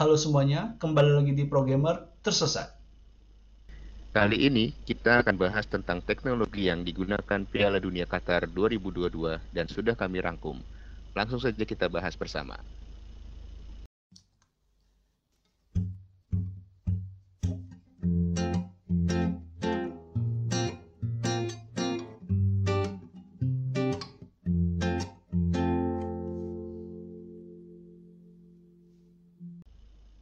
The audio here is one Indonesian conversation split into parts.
Halo semuanya, kembali lagi di Programmer Tersesat. Kali ini kita akan bahas tentang teknologi yang digunakan Piala Dunia Qatar 2022 dan sudah kami rangkum. Langsung saja kita bahas bersama.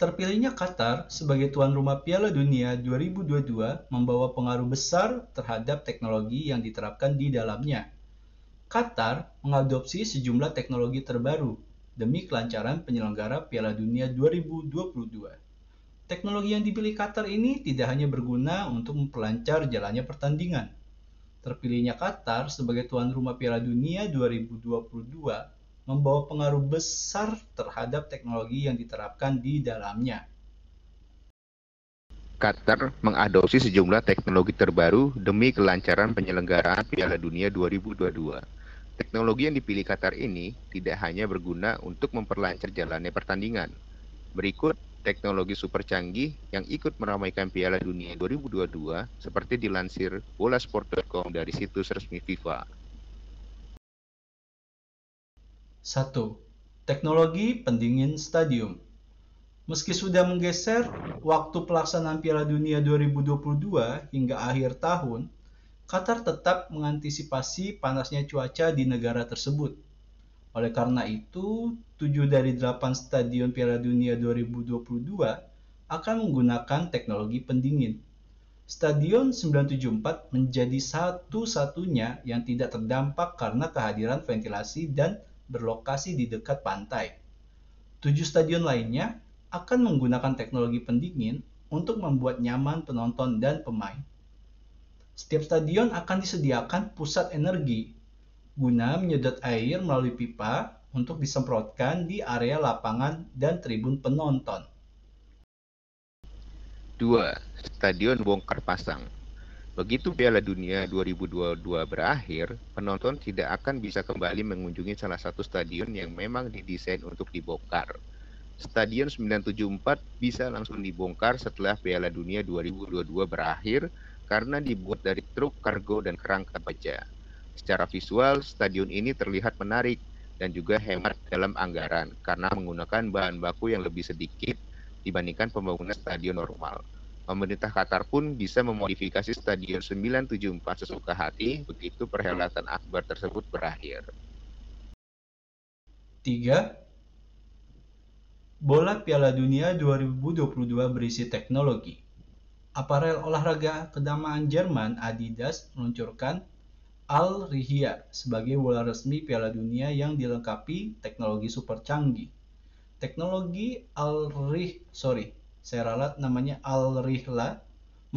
Terpilihnya Qatar sebagai tuan rumah Piala Dunia 2022 membawa pengaruh besar terhadap teknologi yang diterapkan di dalamnya. Qatar mengadopsi sejumlah teknologi terbaru demi kelancaran penyelenggara Piala Dunia 2022. Teknologi yang dipilih Qatar ini tidak hanya berguna untuk memperlancar jalannya pertandingan. Terpilihnya Qatar sebagai tuan rumah Piala Dunia 2022 membawa pengaruh besar terhadap teknologi yang diterapkan di dalamnya. Qatar mengadopsi sejumlah teknologi terbaru demi kelancaran penyelenggaraan Piala Dunia 2022. Teknologi yang dipilih Qatar ini tidak hanya berguna untuk memperlancar jalannya pertandingan. Berikut teknologi super canggih yang ikut meramaikan Piala Dunia 2022 seperti dilansir bolasport.com dari situs resmi FIFA. 1. Teknologi pendingin stadium. Meski sudah menggeser waktu pelaksanaan Piala Dunia 2022 hingga akhir tahun, Qatar tetap mengantisipasi panasnya cuaca di negara tersebut. Oleh karena itu, 7 dari 8 stadion Piala Dunia 2022 akan menggunakan teknologi pendingin. Stadion 974 menjadi satu-satunya yang tidak terdampak karena kehadiran ventilasi dan berlokasi di dekat pantai. Tujuh stadion lainnya akan menggunakan teknologi pendingin untuk membuat nyaman penonton dan pemain. Setiap stadion akan disediakan pusat energi guna menyedot air melalui pipa untuk disemprotkan di area lapangan dan tribun penonton. 2. Stadion bongkar pasang Begitu Piala Dunia 2022 berakhir, penonton tidak akan bisa kembali mengunjungi salah satu stadion yang memang didesain untuk dibongkar. Stadion 974 bisa langsung dibongkar setelah Piala Dunia 2022 berakhir karena dibuat dari truk kargo dan kerangka baja. Secara visual, stadion ini terlihat menarik dan juga hemat dalam anggaran karena menggunakan bahan baku yang lebih sedikit dibandingkan pembangunan stadion normal. Pemerintah Qatar pun bisa memodifikasi Stadion 974 sesuka hati begitu perhelatan akbar tersebut berakhir. 3. Bola Piala Dunia 2022 berisi teknologi. Aparel olahraga kedamaan Jerman Adidas meluncurkan Al Rihya sebagai bola resmi Piala Dunia yang dilengkapi teknologi super canggih. Teknologi Al Rih, sorry, saya ralat namanya Al-Rihla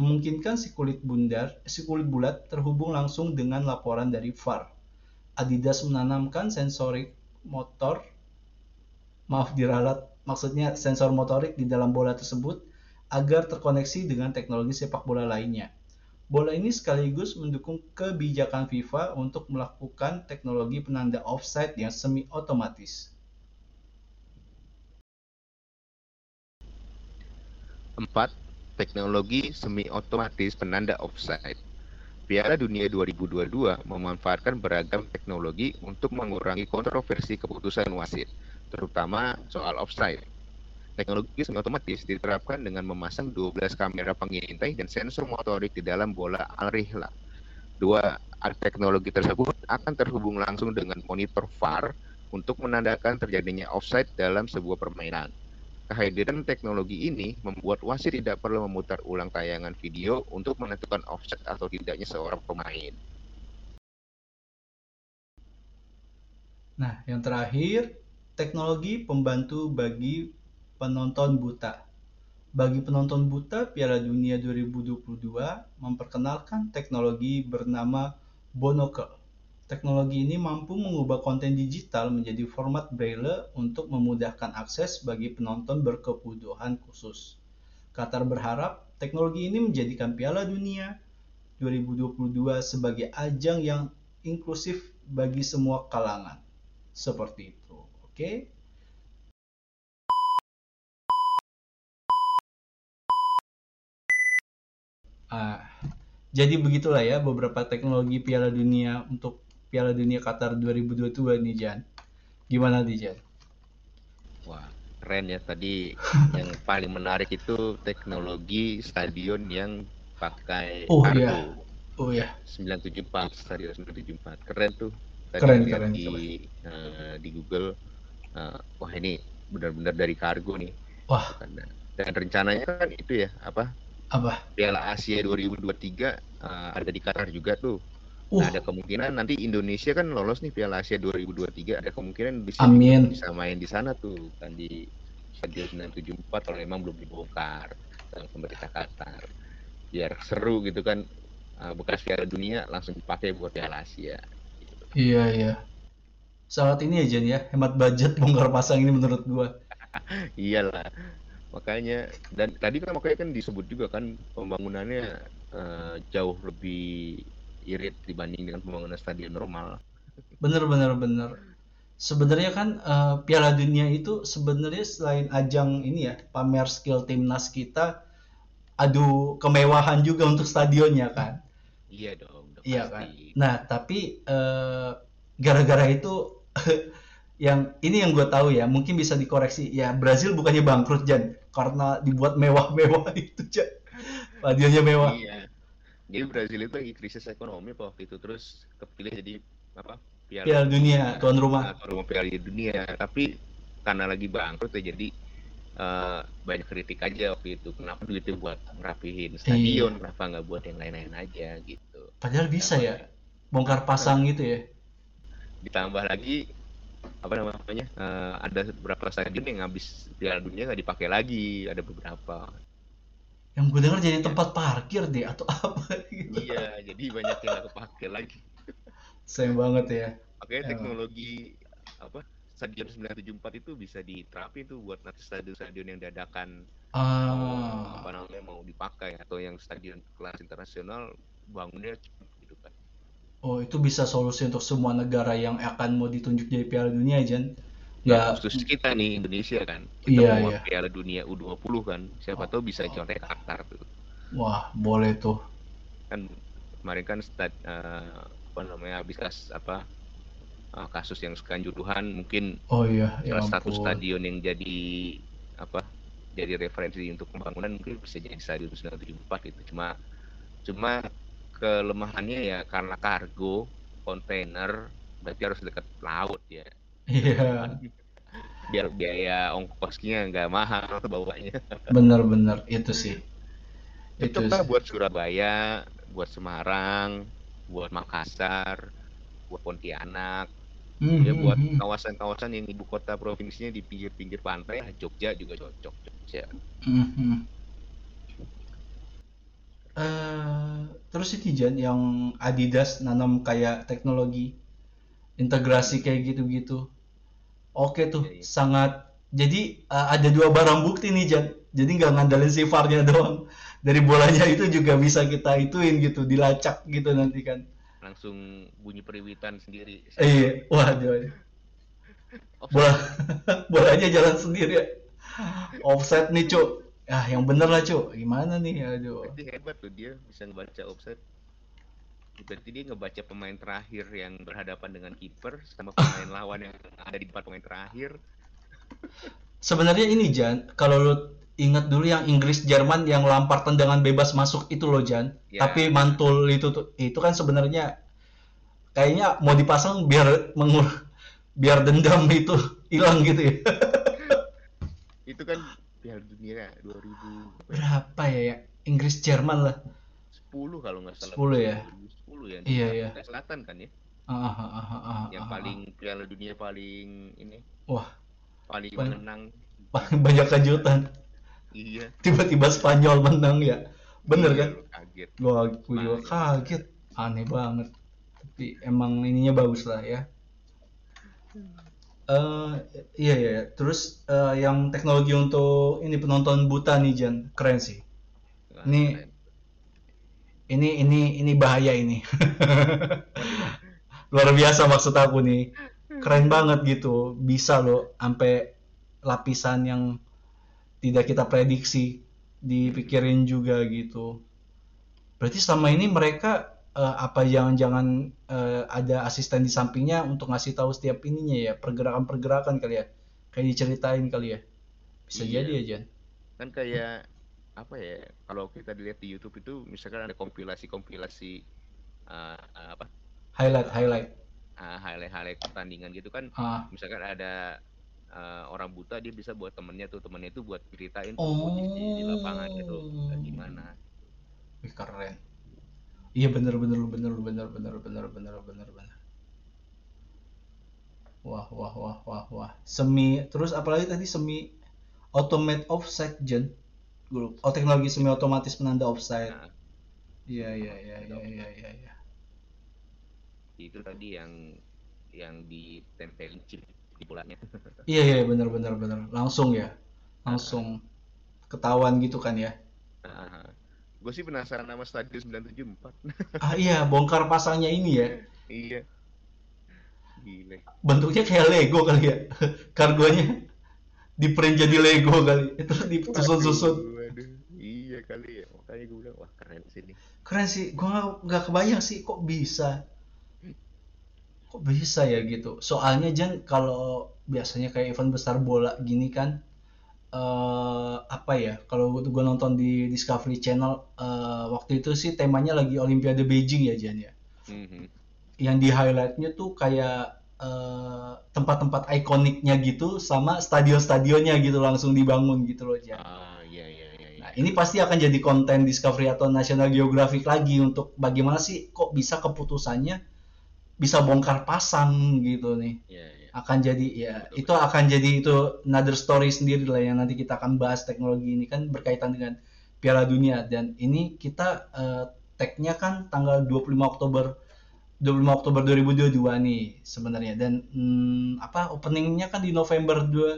memungkinkan si kulit bundar, si kulit bulat terhubung langsung dengan laporan dari VAR. Adidas menanamkan sensorik motor, maaf diralat, maksudnya sensor motorik di dalam bola tersebut agar terkoneksi dengan teknologi sepak bola lainnya. Bola ini sekaligus mendukung kebijakan FIFA untuk melakukan teknologi penanda offside yang semi otomatis. 4. Teknologi semi-otomatis penanda offside. Piala Dunia 2022 memanfaatkan beragam teknologi untuk mengurangi kontroversi keputusan wasit, terutama soal offside. Teknologi semi-otomatis diterapkan dengan memasang 12 kamera pengintai dan sensor motorik di dalam bola al-rihla. Dua teknologi tersebut akan terhubung langsung dengan monitor VAR untuk menandakan terjadinya offside dalam sebuah permainan. Kehadiran teknologi ini membuat wasit tidak perlu memutar ulang tayangan video untuk menentukan offset atau tidaknya seorang pemain. Nah, yang terakhir, teknologi pembantu bagi penonton buta. Bagi penonton buta, Piala Dunia 2022 memperkenalkan teknologi bernama Bonocle Teknologi ini mampu mengubah konten digital menjadi format braille untuk memudahkan akses bagi penonton berkebutuhan khusus. Qatar berharap teknologi ini menjadikan Piala Dunia 2022 sebagai ajang yang inklusif bagi semua kalangan. Seperti itu. Oke. Okay? Ah, jadi begitulah ya beberapa teknologi Piala Dunia untuk Piala Dunia Qatar 2022 nih Jan. Gimana nih Jan? Wah, keren ya tadi yang paling menarik itu teknologi stadion yang pakai Oh kargo. iya. Oh ya, 974 stadion 974 keren tuh tadi Keren, keren, di eh, di Google eh, wah ini benar-benar dari kargo nih Wah. dan, rencananya kan itu ya apa apa? Piala Asia 2023 eh, ada di Qatar juga tuh Uh, Nah, ada kemungkinan nanti Indonesia kan lolos nih Piala Asia 2023 ada kemungkinan bisa Amin. bisa main di sana tuh kan di Stadion 974 kalau memang belum dibongkar sama pemerintah Qatar biar seru gitu kan eh, bekas Piala Dunia langsung dipakai buat Piala Asia iya iya. Sangat ini ya Jan ya, hemat budget bongkar pasang ini menurut gua. iyalah makanya dan tadi kan makanya kan disebut juga kan pembangunannya eh, jauh lebih irit dibanding dengan pembangunan stadion normal Bener bener bener. Sebenarnya kan eh, Piala Dunia itu sebenarnya selain ajang ini ya pamer skill timnas kita, adu kemewahan juga untuk stadionnya kan. iya dong udah Iya kan. pasti Nah tapi eh, gara-gara itu yang ini yang gue tahu ya mungkin bisa dikoreksi ya Brazil bukannya bangkrut Jan karena dibuat mewah-mewah itu Jan. Stadionnya mewah. Iya. Jadi Brazil itu lagi krisis ekonomi Pak, waktu itu terus kepilih jadi apa? Piala Dunia tuan rumah. Nah, tuan rumah Piala Dunia. Tapi karena lagi bangkrut ya jadi eh, banyak kritik aja waktu itu. Kenapa duitnya buat ngerapihin stadion, kenapa nggak buat yang lain-lain aja gitu. Padahal bisa ya bongkar pasang gitu ya. Ditambah lagi apa namanya? eh, ada beberapa stadion yang habis Piala Dunia nggak dipakai lagi, ada beberapa. Yang gue dengar jadi tempat parkir deh atau apa gitu. iya, jadi banyak yang nggak kepake lagi. Sayang banget ya. Makanya Ya. teknologi apa stadion 974 itu bisa diterapin tuh buat nanti stadion-stadion yang dadakan Ah, apa namanya mau dipakai atau yang stadion kelas internasional bangunnya cepet gitu kan. oh itu bisa solusi untuk semua negara yang akan mau ditunjuk jadi Piala Dunia Jan. Ya, Ya, khusus kita nih Indonesia kan. Iya, Kita mau iya. Piala Dunia U20 kan. Siapa tahu bisa contek Qatar tuh. wah boleh tuh. Kan kemarin kan stad, eh, apa namanya habis kas apa eh, kasus yang kanjuruhan mungkin Oh iya, ya satu stadion yang jadi apa jadi referensi untuk pembangunan mungkin bisa jadi stadion 974 itu cuma cuma kelemahannya ya karena kargo kontainer berarti harus dekat laut ya Iya, biar biaya ongkosnya nggak mahal bawanya bener-bener itu sih. Itu sih. buat Surabaya buat Semarang buat Makassar buat Pontianak Hmm, ya hmm, buat hmm. kawasan-kawasan yang ibu kota provinsinya di pinggir-pinggir pantai lah Jogja juga cocok Jogja Hmm, hmm. Eh, terus ini Jan yang Adidas nanam kayak teknologi integrasi kayak gitu-gitu. Oke tuh, Iya, iya. sangat. Jadi eh, ada dua barang bukti nih Jan. Jadi nggak ngandalin si VAR-nya doang. Dari bolanya itu juga bisa kita ituin gitu, dilacak gitu nanti kan. langsung bunyi periwitan sendiri Eh, iya, waduh. Bola bolanya jalan sendiri ya. Offset nih, Cuk. Ah, yang bener lah, Cuk. Gimana nih? Aduh. Berarti hebat tuh dia bisa ngebaca offside. Berarti dia ngebaca pemain terakhir yang berhadapan dengan kiper sama pemain lawan yang ada di depan pemain terakhir. Sebenarnya ini Jan, kalau lu ingat dulu yang Inggris Jerman yang lampar tendangan bebas masuk itu loh Jan. Ya. Tapi mantul itu tuh itu kan sebenarnya kayaknya mau dipasang biar mengur biar dendam itu hilang gitu ya. Itu kan Piala Dunia 2010 Berapa ya ya? Inggris Jerman lah. Kalau nggak salah. 10 ya? 10 ya. Iya, iya. Afrika Selatan kan ya. Ah, ah, ah, ah, ah, Yang ah, paling Piala Dunia paling ini Wah, paling ah. banyak kejutan. Iya. Tiba-tiba Spanyol menang ya. Bener Iya, kan? Kaget. Gua, juga kaget. Aneh banget. Tapi emang ininya bagus lah ya. Eh iya iya. Terus eh, yang teknologi untuk ini penonton buta nih Jan, keren sih. Ini. Ini ini ini bahaya ini. Luar biasa maksud aku nih. Keren banget gitu. Bisa loh sampai lapisan yang tidak kita prediksi dipikirin juga gitu. Berarti selama ini mereka eh, apa jangan-jangan eh, ada asisten di sampingnya untuk ngasih tahu setiap ininya ya, pergerakan-pergerakan kali ya. Kayak diceritain kali ya. Bisa Iya. jadi ya, Jan. kan kayak apa ya kalau kita dilihat di YouTube itu misalkan ada kompilasi-kompilasi uh, uh, apa Highlight, highlight. uh, highlight-highlight pertandingan gitu kan Ah, misalkan ada uh, orang buta dia bisa buat temennya tuh temennya itu buat ceritain Oh. posisi di lapangan gitu gimana wih keren. Iya bener bener bener bener bener bener bener bener bener. Wah wah wah wah wah. Semi terus apalagi tadi semi automate offside Jan. Oh teknologi semi otomatis penanda offside. nah Iya iya iya iya iya iya. iya. itu tadi yang yang ditempelin chip di bolanya Iya iya bener bener bener. Langsung ya. Langsung ketahuan gitu kan ya. gue sih penasaran sama Stadion 974 Ah iya bongkar pasangnya ini ya. iya gile bentuknya kayak Lego kali ya kargonya di print jadi Lego kali itu disusun-susun Waduh. iya kali ya makanya gue bilang wah keren sih ini keren sih nggak- nggak kebayang sih kok bisa kok bisa ya gitu soalnya Jan kalau biasanya kayak event besar bola gini kan eh apa ya kalau gua nonton di Discovery Channel eh, waktu itu sih temanya lagi Olimpiade Beijing ya Jan ya Mhm. yang di highlightnya tuh kayak eh, tempat-tempat ikoniknya gitu sama stadion-stadionnya gitu langsung dibangun gitu loh Jan. ah iya iya iya iya. Nah, ini pasti akan jadi konten Discovery atau National Geographic lagi untuk bagaimana sih kok bisa keputusannya bisa bongkar pasang gitu nih. Iya, iya. Akan jadi ya Betul, itu akan jadi itu another story sendiri lah yang nanti kita akan bahas teknologi ini kan berkaitan dengan Piala Dunia dan ini kita eh, tag-nya kan tanggal 25 Oktober 25 Oktober 2022 nih sebenarnya dan hmm, apa openingnya kan di November 2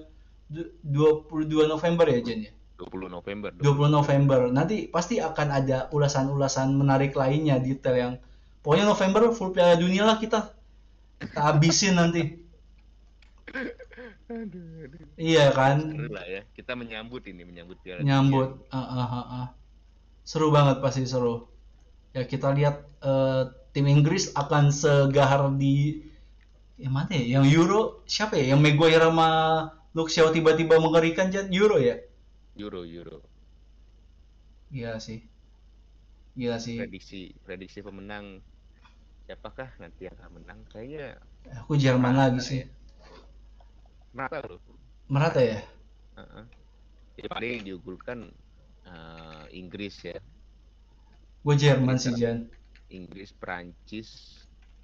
du- 22 November ya Jen ya 20 November 20 November. Nanti pasti akan ada ulasan-ulasan menarik lainnya detail yang pokoknya November full Piala Dunia lah kita. Kita habisin nanti. aduh, aduh. Iya kan? Seru lah ya kita menyambut ini menyambut Piala Nyambut. Ah, ah, ah, ah. Seru banget pasti seru. Ya kita lihat eh, tim Inggris akan segahar di yang mana ya? Yang Euro siapa ya? Yang Maguire sama Luke Shaw tiba-tiba mengerikan Euro ya? Euro Euro Gila sih. Gila sih. prediksi prediksi pemenang siapakah nanti yang akan menang kayaknya Aku Jerman lagi sih. merata loh Merata ya? Heeh. ya paling yang diunggulkan eh, Inggris ya Gue Jerman sih Jan. Inggris Prancis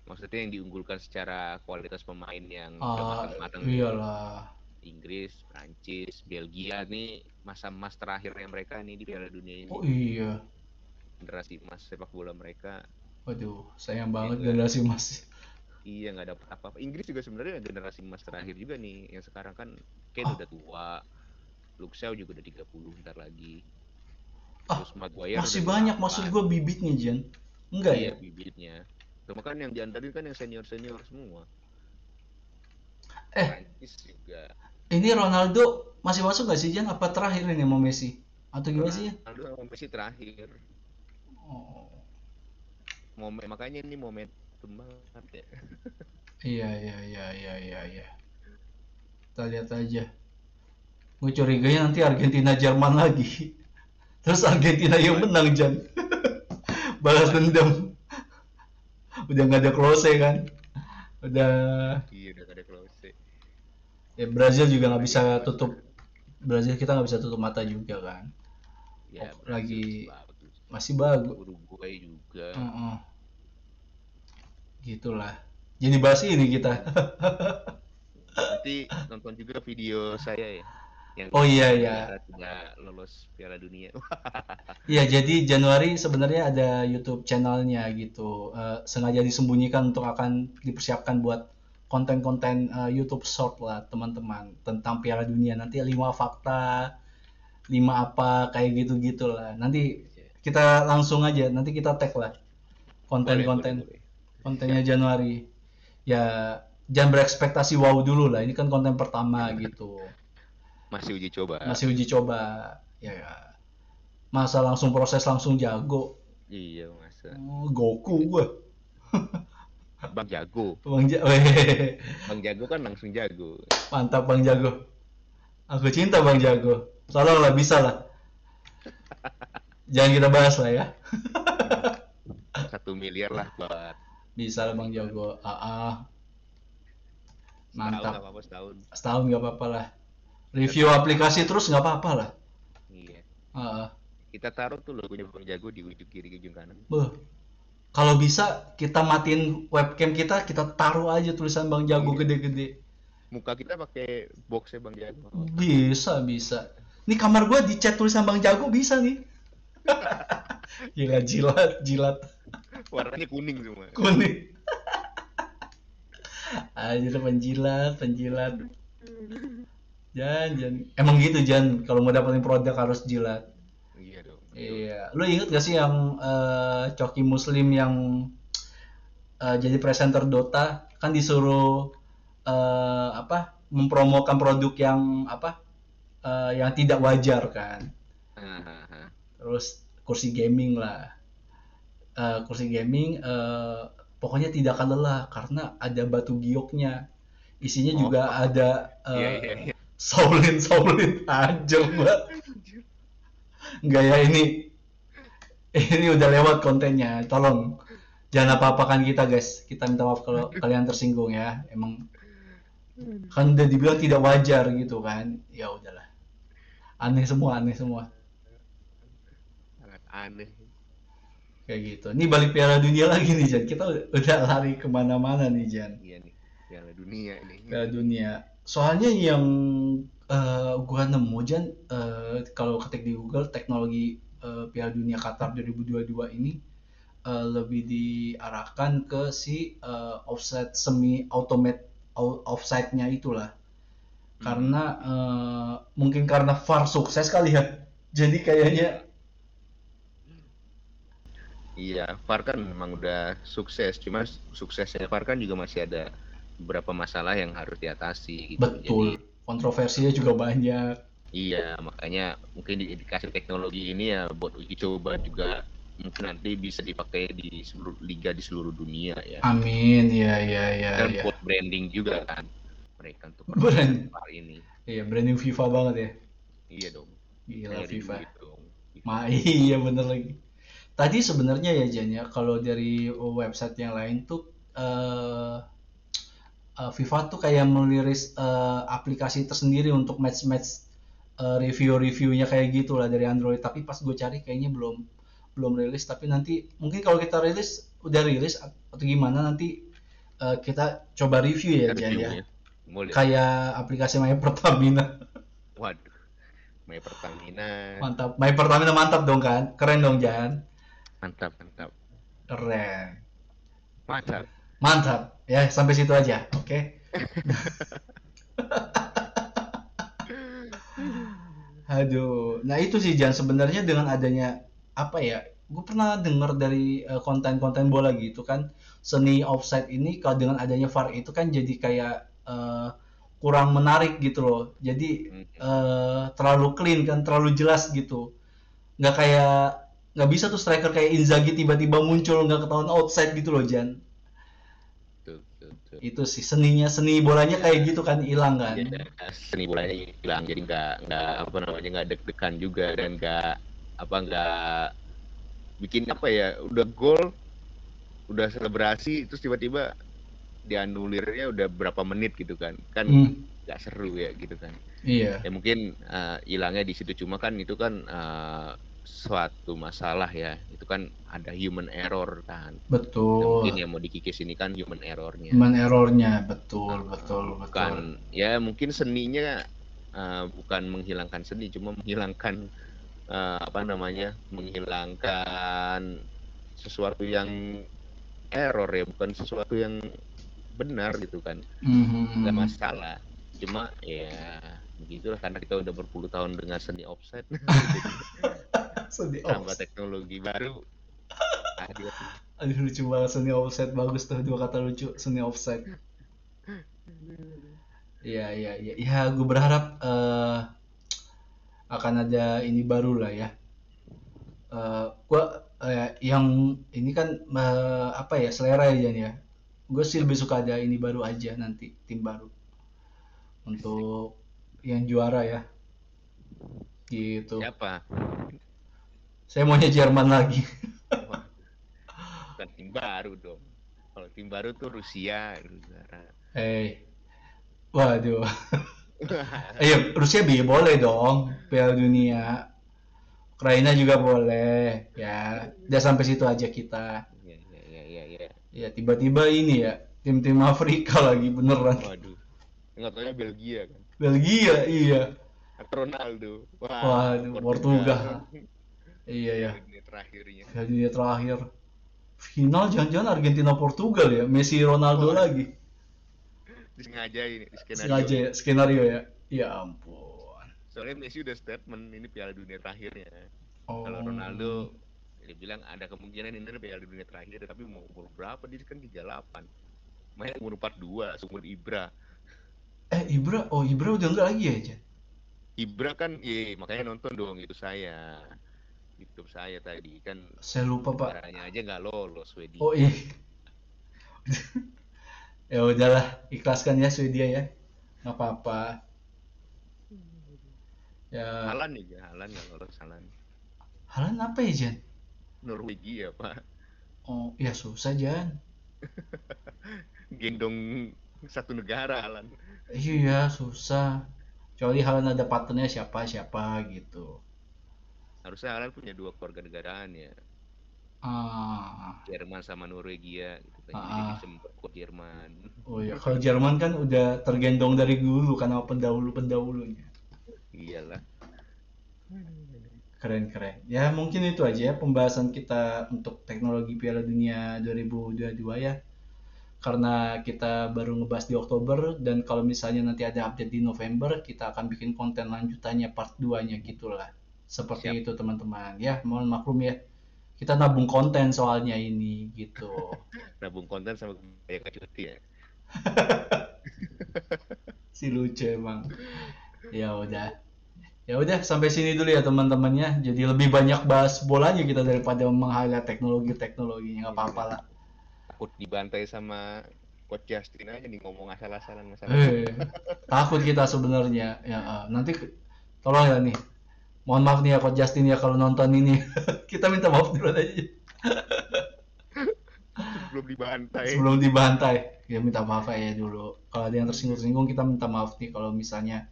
maksudnya yang diunggulkan secara kualitas pemain yang Ah, matang-matang iyalah. Inggris, Prancis, Belgia nih masa emas terakhirnya mereka nih di Piala Dunia ini Oh iya. generasi emas sepak bola mereka Waduh, sayang banget Iya. generasi emas. iya nggak dapat apa-apa Inggris juga sebenarnya generasi emas terakhir juga nih yang sekarang kan Kane Ah. udah tua Luke Shaw juga udah 30 ntar lagi Ah, terus Maguire Masih banyak 28. maksud gue bibitnya Jan. Enggak iya ya? bibitnya cuma kan yang diantarin kan yang senior senior semua Eh. Prancis juga Ini Ronaldo masih masuk nggak sih Jan? Apa terakhir ini mau Messi? Atau gimana sih? Ronaldo sama Messi terakhir Oh, momen makanya ini momentum banget ya iya iya iya iya iya iya. Kita lihat aja. Gue curiganya nanti Argentina Jerman lagi. Terus Argentina yang menang Jan. Balas dendam. Udah nggak ada close kan? Udah iya udah gak ada close ya Brazil juga nggak bisa tutup Brazil kita nggak bisa tutup mata juga kan? Ya Oh, lagi- bagus. masih bagus. Uruguay juga. Heeh. gitulah. Jadi bahas ini kita. Nanti nonton juga video saya ya yang Oh, iya, iya. tidak lolos Piala Dunia. Iya jadi Januari sebenarnya ada YouTube channelnya gitu. Eh, sengaja disembunyikan untuk akan dipersiapkan buat konten-konten eh, YouTube short lah teman-teman tentang Piala Dunia. Nanti lima fakta lima apa kayak gitu gitulah nanti kita langsung aja nanti kita tag lah konten-konten kontennya Januari. Ya jangan berekspektasi wow dulu lah ini kan konten pertama gitu. Masih uji coba. Masih uji coba ya. Masa langsung proses langsung jago? Iya masa. Oh, Goku gua. Bang Jago. Bang Ja- Weh, Bang Jago kan langsung jago. mantap Bang Jago. Aku cinta Bang Jago. Tolonglah bisa lah. Jangan kita bahas lah ya. Satu miliar lah buat Bisa lah Bang Jago. Ah, ah. setahun Mantap. nggak apa-apa setahun. Setahun nggak apa-apa lah. Review aplikasi terus nggak apa-apa lah. Iya. Ah, ah. Kita taruh tuh logonya Bang Jago di ujung kiri ujung kanan. Beuh. Kalau bisa kita matiin webcam kita, kita taruh aja tulisan Bang Jago Iya. gede-gede. Muka kita pakai boxnya Bang Jago. Bisa, bisa. Ini kamar gua dicat tulisan Bang Jago bisa nih. Gila jilat, jilat Warnanya kuning semua. kuning. Anjir penjilat, penjilat. Jan, Jan. Emang gitu Jan, kalau mau dapetin produk harus jilat. Iya dong. Iya. Lu inget gak sih yang eh, Coki Muslim yang eh, jadi presenter Dota kan disuruh eh, apa mempromokan produk yang apa eh, yang tidak wajar kan. Terus kursi gaming lah. Eh, kursi gaming eh, pokoknya tidak akan lelah karena ada batu gioknya. Isinya Oh. juga ada eh, Iya iya iya. Shaolin Shaolin anjir gua. Enggak ya ini ini udah lewat kontennya. Tolong jangan apa-apakan kita guys. Kita minta maaf kalau kalian tersinggung ya. Emang kan udah dibilang tidak wajar gitu kan. Ya udahlah. Aneh semua, aneh semua. Sangat aneh. Kayak gitu. Ini balik Piala Dunia lagi nih Jan. Kita udah, udah lari ke mana-mana nih Jan. Iya nih. Piala dunia ini. Piala Dunia. Soalnya yang eh, gua nemu Jan eh, kalau ketik di Google teknologi eh, Piala Dunia Qatar 2022 ini eh, lebih diarahkan ke si eh, offset semi automate au- offside-nya itulah. Karena eh, mungkin karena VAR sukses kali ya. Jadi kayaknya Iya, VAR kan memang udah sukses, cuma suksesnya VAR kan juga masih ada beberapa masalah yang harus diatasi gitu. betul. Jadi, Kontroversinya juga banyak. iya, makanya mungkin di- dikasih teknologi ini ya buat uji coba juga mungkin nanti bisa dipakai di seluruh liga di seluruh dunia ya. Amin. Ya ya ya Dan ya. buat branding juga kan mereka untuk Brand. Ini. Iya, branding FIFA banget ya. Iya dong. Gila Kayak FIFA. dong. Ma iya bener lagi. Tadi sebenarnya ya Jan ya, kalau dari website yang lain tuh eh eh, FIFA tuh kayak meliris eh, aplikasi tersendiri untuk match-match eh, review-reviewnya kayak gitu lah dari Android. Tapi pas gue cari kayaknya belum belum rilis. Tapi nanti mungkin kalau kita rilis udah rilis atau gimana nanti eh, kita coba review ya Kita Jan ya. Boleh. Kayak aplikasi My Pertamina. Waduh. My Pertamina. Mantap. My Pertamina mantap dong kan? Keren dong Jan. Mantap, mantap. Keren. Mantap. Mantap. Ya, sampai situ aja. Oke. Aduh. Nah, itu sih Jan sebenarnya dengan adanya apa ya? Gue pernah dengar dari eh, konten-konten bola gitu kan, seni offside ini kalau dengan adanya VAR itu kan jadi kayak eh, kurang menarik gitu loh. Jadi eh, terlalu clean kan, terlalu jelas gitu. Nggak kayak nggak bisa tuh striker kayak Inzaghi tiba-tiba muncul nggak ketahuan outside gitu loh Jan. Tuh. itu sih seninya seni bolanya kayak gitu kan hilang kan? Ya, seni bolanya hilang jadi nggak nggak apa namanya nggak deg-degan juga dan nggak apa nggak bikin apa ya udah gol udah selebrasi terus tiba-tiba dianulirnya udah berapa menit gitu kan. Kan Hmm, nggak seru ya gitu kan. Iya. Ya mungkin eh, hilangnya di situ. Cuma kan itu kan eh, suatu masalah ya. Itu kan ada human error kan. Nah, betul mungkin yang mau dikikis ini kan human errornya. Human errornya betul betul betul bukan ya mungkin seninya uh, bukan menghilangkan seni cuma menghilangkan uh, apa namanya menghilangkan sesuatu yang error ya bukan sesuatu yang benar gitu kan. Mhm. nggak masalah. Cuma ya begitulah karena kita udah berpuluh tahun dengan seni offset Seni tambah offset. teknologi baru hadir Aduh lucu banget seni offset bagus tuh dua kata lucu seni offset. Iya iya iya. Ya gue berharap eh, akan ada ini baru lah ya. Eh, gua eh, yang ini kan eh, apa ya selera ya Jan ya. Gue sih lebih suka ada ini baru aja nanti tim baru untuk yang juara ya. Gitu. Siapa? Saya maunya Jerman lagi. Bukan tim baru dong. Kalau tim baru tuh Rusia, negara. Hei, waduh. Iya, Rusia bi boleh dong, Piala Dunia. Ukraina juga boleh, ya. Udah sampai situ aja kita. Iya, iya, iya, iya, iya. Ya tiba-tiba ini ya, tim-tim Afrika lagi beneran. Waduh. Nggak taunya Belgia kan. Belgia, iya. Ronaldo. Wah, Waduh, Portugal. Iya ya, Ini terakhirnya. Dunia terakhir. Final jangan-jangan Argentina Portugal ya, Messi Ronaldo Wah. lagi. Disengaja ini, di skenario. Sengaja ya, skenario ya. Ya ampun. Soalnya Messi udah statement ini Piala Dunia terakhirnya. Oh. Kalau Ronaldo dia bilang ada kemungkinan ini Piala Dunia terakhir tapi mau umur berapa dia kan 38. Main umur 42, seumur Ibra. Eh Ibra, oh Ibra udah enggak lagi ya, Jan? Ibra kan, iya makanya nonton dong itu saya. YouTube saya tadi kan Saya lupa Pak. caranya aja nggak lolos Swedia. Oh iya. ya udahlah, ikhlaskan ya Swedia ya. Nggak apa-apa. Ya, Halan nih, ya, Halan nggak lolos Halan. Halan apa ya Jan? Norwegia pak, Oh ya susah Jan. gendong satu negara Halan. Iya susah. Kecuali Halan ada partnernya siapa siapa gitu. Harusnya Halan punya dua keluarga negaraan ya, Ah, Jerman sama Norwegia gitu kan. Jadi Ah. bisa memperkuat Jerman. oh ya kalau Jerman kan udah tergendong dari dulu karena pendahulu-pendahulunya. Iyalah. Keren-keren. Ya mungkin itu aja ya pembahasan kita untuk teknologi Piala Dunia 2022 ya. Karena kita baru ngebahas di Oktober dan kalau misalnya nanti ada update di November, kita akan bikin konten lanjutannya part 2-nya gitulah. Seperti Siap. itu teman-teman. Ya, mohon maklum ya. Kita nabung konten soalnya ini gitu. Nabung konten sama kayak cuti ya. si lucu emang. Ya udah. Ya udah sampai sini dulu ya teman-temannya. Jadi lebih banyak bahas bolanya kita daripada meng-highlight teknologi-teknologinya nggak apa-apa lah. Takut dibantai sama Coach Justin aja nih ngomong asal-asalan masalah. Eh, takut kita sebenarnya. Ya, eh, nanti tolong ya nih. Mohon maaf nih ya Coach Justin ya kalau nonton ini. kita minta maaf dulu aja Belum dibantai. sebelum dibantai. Ya minta maaf aja dulu. Kalau ada yang tersinggung-singgung kita minta maaf nih kalau misalnya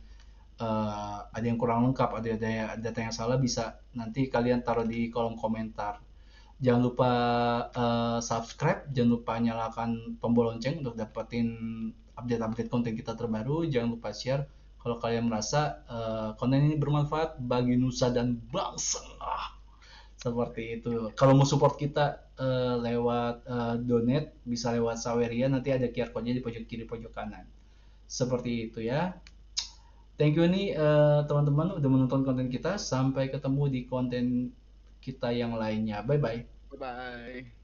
eh, ada yang kurang lengkap, ada ada data yang salah bisa nanti kalian taruh di kolom komentar. Jangan lupa eh, subscribe, jangan lupa nyalakan tombol lonceng untuk dapetin update-update konten kita terbaru. Jangan lupa share kalau kalian merasa eh, konten ini bermanfaat bagi nusa dan bangsa. Ah, seperti itu. Kalau mau support kita eh, lewat eh, donate, bisa lewat Saweria, nanti ada QR code-nya di pojok kiri pojok kanan. Seperti itu ya. Thank you nih eh, teman-teman udah menonton konten kita. Sampai ketemu di konten kita yang lainnya. Bye bye. Bye bye.